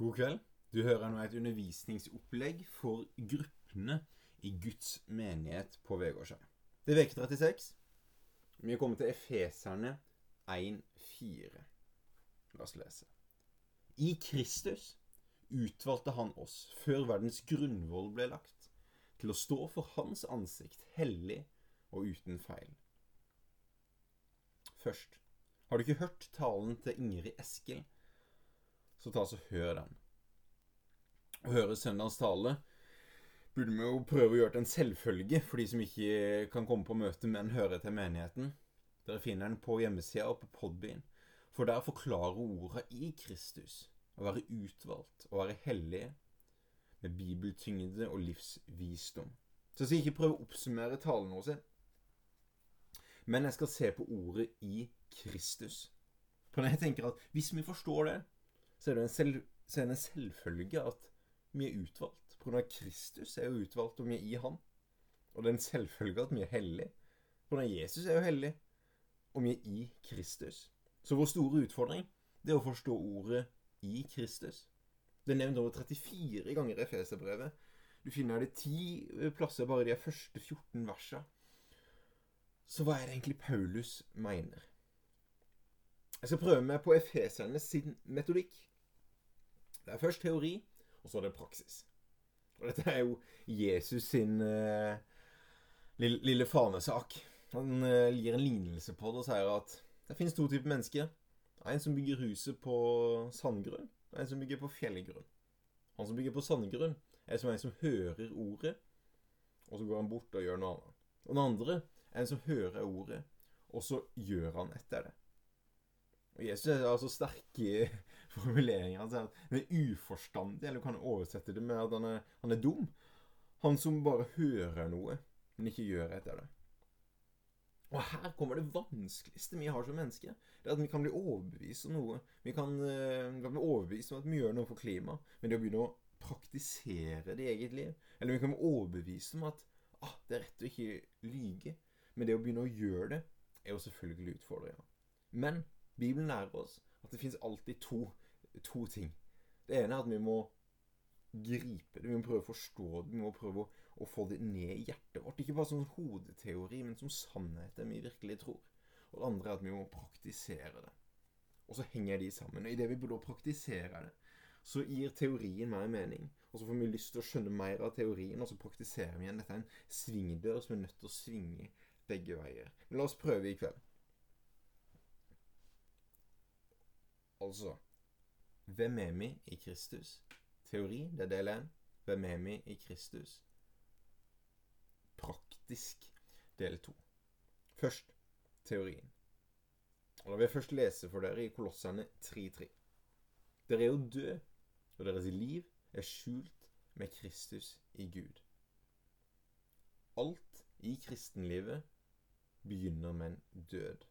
God kveld. Du hører nå et undervisningsopplegg for gruppene i Guds menighet på Vegårshei. Det er uke 36. Vi er kommet til Efeserne 1,4. La oss lese. I Kristus utvalgte han oss før verdens grunnvoll ble lagt, til å stå for hans ansikt hellig og uten feil. Først, har du ikke hørt talen til Ingrid Eskil? Så ta så hør den. Å høre søndagens tale burde vi jo prøve å gjøre til en selvfølge for de som ikke kan komme på møte, men høre til menigheten. Dere finner den på hjemmesida og på Podbean. For der forklarer orda i Kristus å være utvalgt, å være hellige, med bibeltyngde og livsvisdom. Så jeg skal ikke prøve å oppsummere talen vår, men jeg skal se på ordet i Kristus. For jeg tenker at hvis vi forstår det, så er det en, selv, er det en selvfølge at vi er utvalgt. Av Kristus er jo utvalgt, og vi er i Han. Og det er en selvfølge at vi er hellige. Av Jesus er jo hellig, og vi er i Kristus. Så vår store utfordring det er å forstå ordet i Kristus. Det er nevnt over 34 ganger i Efeserbrevet. Du finner det ti plasser bare i de første 14 versene. Så hva er det egentlig Paulus mener? Jeg skal prøve meg på efeserne sin metodikk. Det er først teori, og så er det praksis. Og dette er jo Jesus sin uh, lille, lille, fanesak. Han uh, gir en lignelse på det og sier at det finnes to typer mennesker. En som bygger huset på sandgrunn, og en som bygger på fjellgrunn. Han som bygger på sandgrunn, er som en som hører ordet, og så går han bort og gjør noe annet. Og den andre er en som hører ordet, og så gjør han etter det. Jesus har så sterke formuleringer. Han sier at han er uforstandig, eller du kan oversette det med at han er, han er dum. Han som bare hører noe, men ikke gjør etter det. Og her kommer det vanskeligste vi har som mennesker. Det er at vi kan bli overbevist om noe. Vi kan, uh, vi kan bli overbevist om at vi gjør noe for klimaet. Men det å begynne å praktisere det i eget liv Eller vi kan bli overbevist om at ah, det er rett å ikke lyge. Men det å begynne å gjøre det, er jo selvfølgelig utfordringa. Men Bibelen lærer oss at det fins alltid to, to, ting. Det ene er at vi må gripe det, vi må prøve å forstå det, vi må prøve å, å få det ned i hjertet vårt. Ikke bare som hodeteori, men som sannheter vi virkelig tror. Og det andre er at vi må praktisere det. Og så henger de sammen. Og idet vi burde praktisere det, så gir teorien mer mening. Og så får vi lyst til å skjønne mer av teorien, og så praktiserer vi igjen. Dette er en svingdør som er nødt til å svinge begge veier. Men la oss prøve i kveld. Altså Hvem er vi i Kristus? Teori, det er del én. Hvem er vi i Kristus? Praktisk, del to. Først teorien. Og Da vil jeg først lese for dere i Kolosserne 3.3. Dere er jo døde, og deres liv er skjult med Kristus i Gud. Alt i kristenlivet begynner med en død.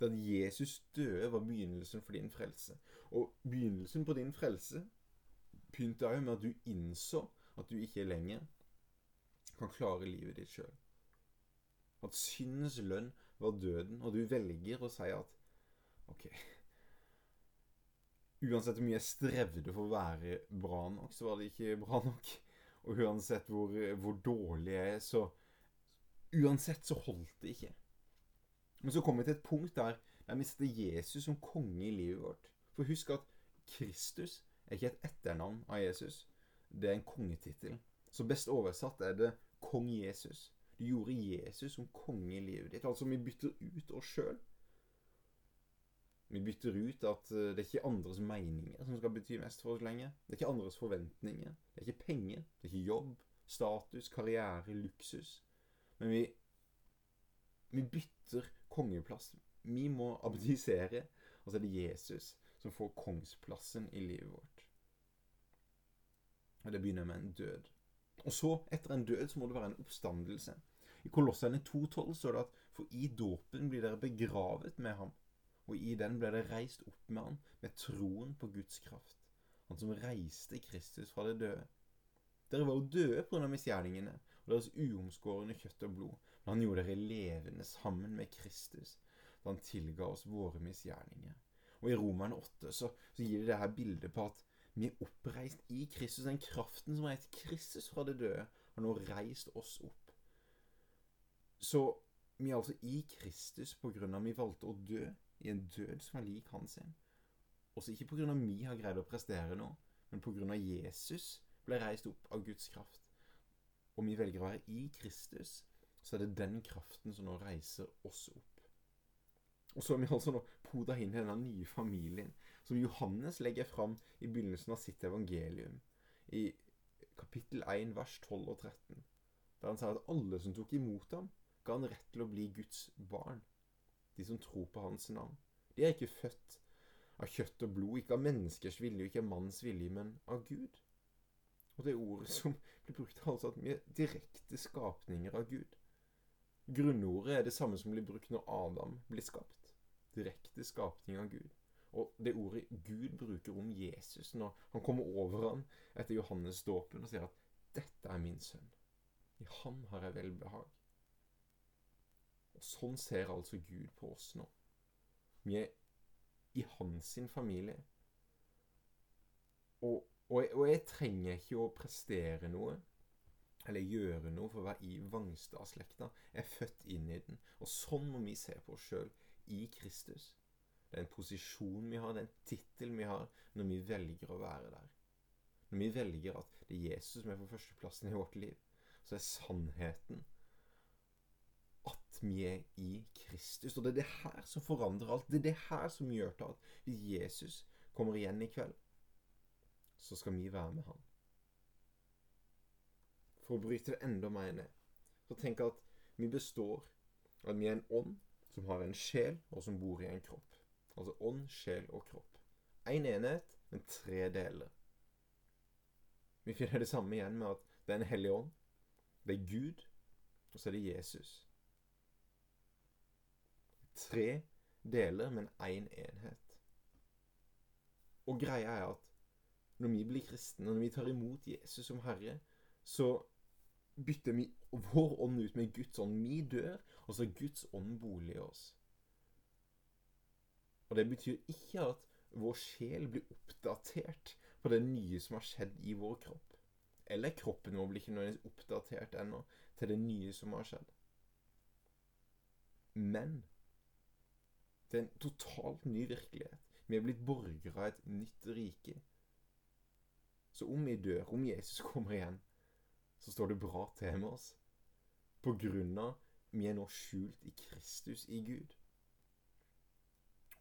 Da Jesus døde, var begynnelsen for din frelse. Og begynnelsen på din frelse begynte òg med at du innså at du ikke lenger kan klare livet ditt sjøl. At syndens lønn var døden, og du velger å si at OK Uansett hvor mye jeg strevde for å være bra nok, så var det ikke bra nok. Og uansett hvor, hvor dårlig jeg er, så Uansett så holdt det ikke. Men så kommer vi til et punkt der, vi setter Jesus som konge i livet vårt. For husk at Kristus er ikke et etternavn av Jesus. Det er en kongetittel. Så best oversatt er det kong Jesus. Du gjorde Jesus som konge i livet ditt. Altså, vi bytter ut oss sjøl. Vi bytter ut at eh, det er ikke andres meninger som skal bety mest for oss lenger. Det er ikke andres forventninger. Det er ikke penger. Det er ikke jobb, status, karriere, luksus. Men vi, vi bytter kongeplass. Vi må abdisere, og så er det Jesus som får kongsplassen i livet vårt. Og Det begynner med en død. Og så, etter en død, så må det være en oppstandelse. I Kolossene 2,12 står det at for i dåpen blir dere begravet med ham, og i den ble dere reist opp med ham med troen på Guds kraft. Han som reiste Kristus fra det døde. Dere var jo døde pga. misgjerningene og deres uomskårne kjøtt og blod. Men han gjorde dere levende sammen med Kristus da han tilga oss våre misgjerninger. Og i Romerne 8 så, så gir det det her bildet på at vi er oppreist i Kristus. Den kraften som reiste Kristus fra det døde, har nå reist oss opp. Så vi er altså i Kristus på grunn av vi valgte å dø i en død som er lik hans sin. Også ikke på grunn av vi har greid å prestere noe, men på grunn av Jesus ble reist opp av Guds kraft. Og vi velger å være i Kristus, så er det den kraften som nå reiser oss opp. Og så er vi altså nå poda inn i denne nye familien, som Johannes legger fram i begynnelsen av sitt evangelium, i kapittel 1, vers 12 og 13, der han sier at alle som tok imot ham, ga han rett til å bli Guds barn, de som tror på hans navn. De er ikke født av kjøtt og blod, ikke av menneskers vilje, ikke av manns vilje, men av Gud. Og det ordet som blir brukt, er altså at vi er direkte skapninger av Gud. Grunnordet er det samme som blir brukt når Adam blir skapt direkte skapning av Gud. Og det ordet Gud bruker om Jesus når han kommer over ham etter Johannes dåpen og sier at 'Dette er min sønn. I han har jeg velbehag'. Og Sånn ser altså Gud på oss nå. Vi er i hans familie. Og, og, jeg, og jeg trenger ikke å prestere noe eller gjøre noe for å være i Vangstad-slekta. Er født inn i den. Og sånn må vi se på oss sjøl i Kristus. Det er en posisjon vi har, det er en tittel vi har, når vi velger å være der. Når vi velger at det er Jesus som er på førsteplassen i vårt liv, så er sannheten at vi er i Kristus. Og det er det her som forandrer alt. Det er det her som gjør til at hvis Jesus kommer igjen i kveld, så skal vi være med han. For å bryte det enda mer ned, så tenk at vi består, at vi er en ånd som har en sjel, og som bor i en kropp. Altså ånd, sjel og kropp. Én en enhet, men tre deler. Vi finner det samme igjen med at det er en hellig ånd, det er Gud, og så er det Jesus. Tre deler, men én en enhet. Og greia er at når vi blir kristne, når vi tar imot Jesus som Herre, så bytter vi vår ånd ut med Guds ånd. Vi dør, og så er Guds ånd bolig i oss. Og det betyr ikke at vår sjel blir oppdatert på det nye som har skjedd i vår kropp. Eller kroppen vår blir ikke nødvendigvis oppdatert ennå til det nye som har skjedd. Men det er en totalt ny virkelighet. Vi er blitt borgere av et nytt rike. Så om vi dør, om Jesus kommer igjen, så står det bra til med oss. På grunn av vi er nå skjult i Kristus, i Gud.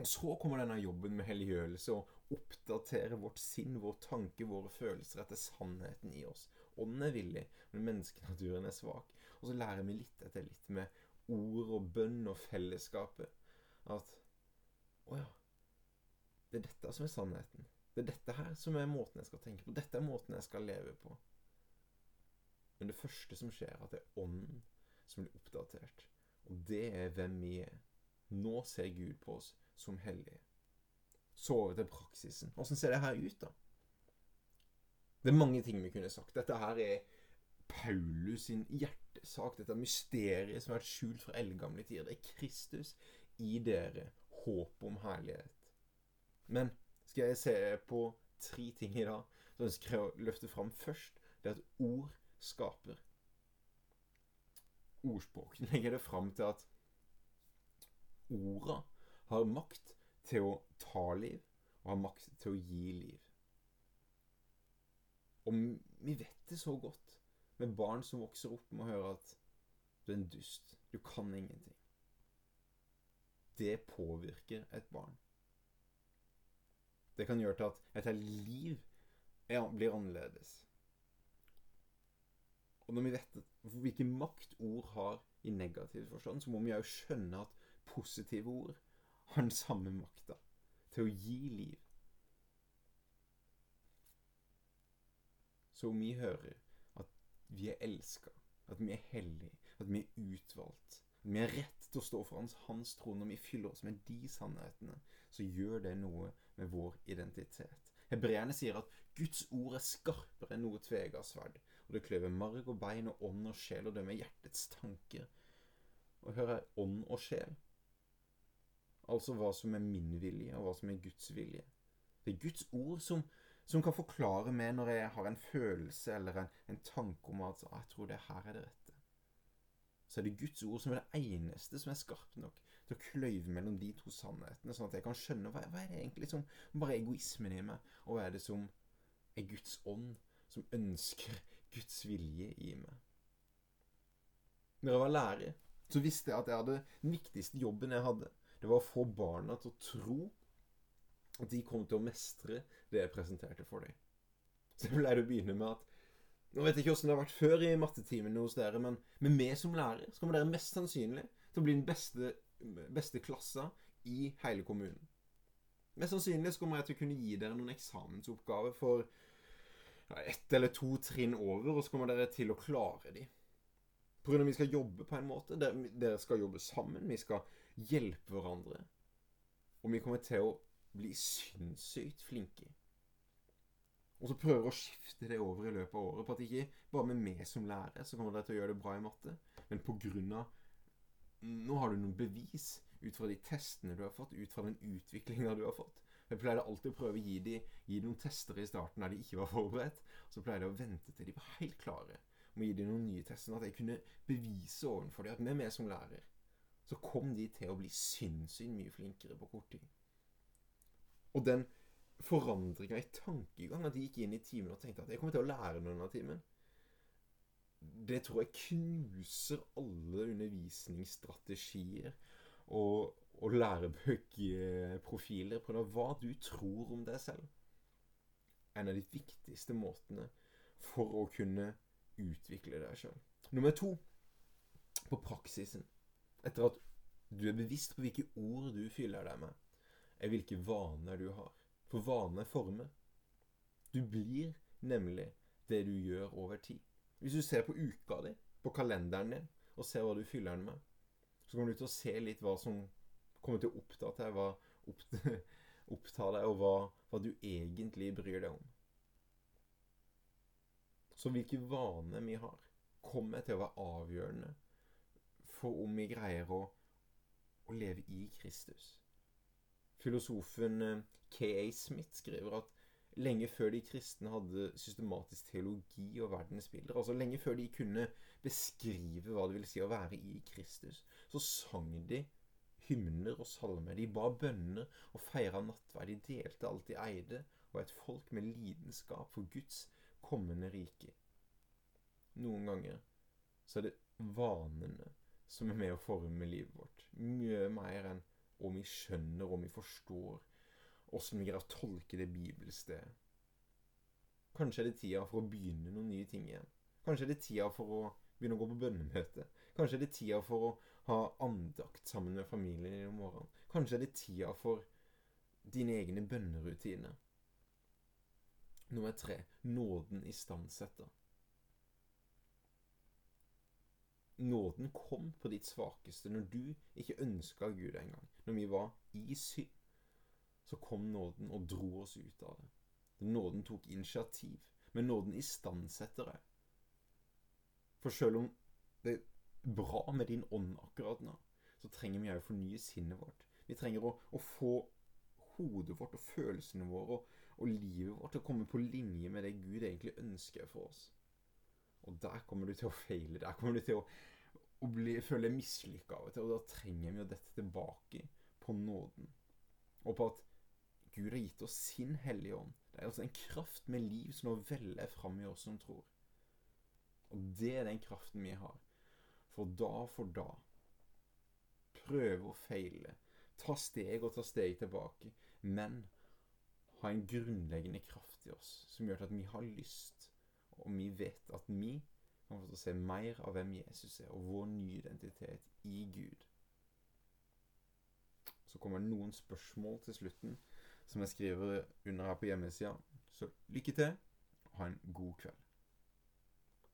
Og så kommer denne jobben med helliggjørelse og oppdatere vårt sinn, vår tanke, våre følelser etter sannheten i oss. Ånden er villig, men menneskenaturen er svak. Og så lærer vi litt etter litt med ord og bønn og fellesskapet at Å ja. Det er dette som er sannheten. Det er dette her som er måten jeg skal tenke på. Dette er måten jeg skal leve på. Men det første som skjer, er at det er ånden som blir oppdatert. Og det er hvem vi er. Nå ser Gud på oss som hellige. Så over til praksisen. Åssen ser det her ut, da? Det er mange ting vi kunne sagt. Dette her er Paulus sin hjertesak. Dette er mysteriet som har vært skjult fra eldgamle tider. Det er Kristus i dere. Håp om herlighet. Men skal jeg se på tre ting i dag, så ønsker jeg å løfte fram først det at ord skaper. Ordspråkene legger det fram til at orda har makt til å ta liv, og har makt til å gi liv. Og vi vet det så godt med barn som vokser opp med å høre at du er en dust, du kan ingenting. Det påvirker et barn. Det kan gjøre til at et liv blir annerledes. Og når vi vet hvilken makt ord har i negativ forstand, så må vi òg skjønne at positive ord har den samme makta til å gi liv. Så om vi hører at vi er elska, at vi er hellige, at vi er utvalgt, at vi har rett til å stå foran hans tro når vi fyller oss med de sannhetene, så gjør det noe med vår identitet. Hebreerne sier at Guds ord er skarpere enn noe tvega sverd og det kløver marg og bein og ånd og sjel, og det med hjertets tanker. Og hør her ånd og sjel. Altså hva som er min vilje, og hva som er Guds vilje. Det er Guds ord som, som kan forklare meg når jeg har en følelse eller en, en tanke om at jeg tror det her er det rette. Så er det Guds ord som er det eneste som er skarpt nok til å kløyve mellom de to sannhetene, sånn at jeg kan skjønne hva, hva er det egentlig som bare egoismen i meg, og hva er det som er Guds ånd, som ønsker Guds vilje i meg. Når jeg var lærer, så visste jeg at jeg hadde den viktigste jobben jeg hadde. Det var å få barna til å tro at de kom til å mestre det jeg presenterte for dem. Så jeg pleide å begynne med at Nå vet jeg ikke åssen det har vært før i mattetimene hos dere, men med meg som lærer så kommer dere mest sannsynlig til å bli den beste, beste klassa i hele kommunen. Mest sannsynlig så kommer jeg til å kunne gi dere noen eksamensoppgaver for ja, ett eller to trinn over, og så kommer dere til å klare de. At vi skal jobbe på en måte. Dere skal jobbe sammen. Vi skal hjelpe hverandre. Og vi kommer til å bli sinnssykt flinke. Og så prøver å skifte det over i løpet av året. På at ikke bare med meg som lærer så kommer dere til å gjøre det bra i matte, men på grunn av Nå har du noen bevis ut fra de testene du har fått, ut fra den utviklinga du har fått. Jeg pleide alltid å prøve å gi dem gi de noen tester i starten der de ikke var forberedt. Så pleide jeg å vente til de var helt klare med å gi dem noen nye tester. Sånn at jeg kunne bevise overfor dem at med meg som lærer så kom de til å bli sinnssykt mye flinkere på kort tid. Og den forandringa i tankegang, at de gikk inn i timen og tenkte at jeg kommer til å lære noe denne timen, det tror jeg knuser alle undervisningsstrategier og, og lærebøkprofiler på det, hva du tror om deg selv. En av de viktigste måtene for å kunne utvikle deg sjøl. Nummer to på praksisen. Etter at du er bevisst på hvilke ord du fyller deg med, er hvilke vaner du har. For vaner former. Du blir nemlig det du gjør over tid. Hvis du ser på uka di, på kalenderen din, og ser hva du fyller den med, så kommer du til å se litt hva som kommer til å oppta deg, hva oppta deg, og hva, hva du egentlig bryr deg om. Så hvilke vaner vi har, kommer til å være avgjørende for om vi greier å, å leve i Kristus. Filosofen eh, K.A. Smith skriver at lenge før de kristne hadde systematisk teologi og verdensbilder, altså lenge før de kunne beskrive hva det vil si å være i Kristus, så sang de hymner og salmer. De ba bønner og feira nattverd. De delte alt de eide, og et folk med lidenskap for Guds kommende rike. Noen ganger så er det vanene som er med å forme livet vårt. Mye mer enn om vi skjønner, om vi forstår åssen vi greier å tolke det bibelstedet. Kanskje er det tida for å begynne noen nye ting igjen. Kanskje er det tida for å begynne å gå på bønnemøte. Kanskje er det tida for å ha andakt sammen med familien om morgenen. Kanskje er det tida for dine egne bønnerutiner. Nummer tre nåden istandsetter. Nåden kom på ditt svakeste når du ikke ønska Gud engang. Når vi var i synd, så kom nåden og dro oss ut av det. Nåden tok initiativ, men nåden istandsetter deg. For selv om det bra med din ånd akkurat nå, så trenger vi òg å fornye sinnet vårt. Vi trenger å, å, få hodet vårt og følelsene våre og, og livet vårt til å komme på linje med det Gud egentlig ønsker for oss. Og der kommer du til å feile. Der kommer du til å, å bli, føle deg mislykka av og til. Og da trenger vi å dette tilbake på nåden. Og på at Gud har gitt oss sin Hellige Ånd. Det er altså en kraft med liv som nå veller fram i oss som tror. Og det er den kraften vi har. For da for da prøve og feile. Ta steg og ta steg tilbake. Men ha en grunnleggende kraft i oss som gjør at vi har lyst og vi vet at vi kan få se mer av hvem Jesus er, og vår nye identitet i Gud. Så kommer det noen spørsmål til slutten som jeg skriver under her på hjemmesida. Så lykke til, og ha en god kveld.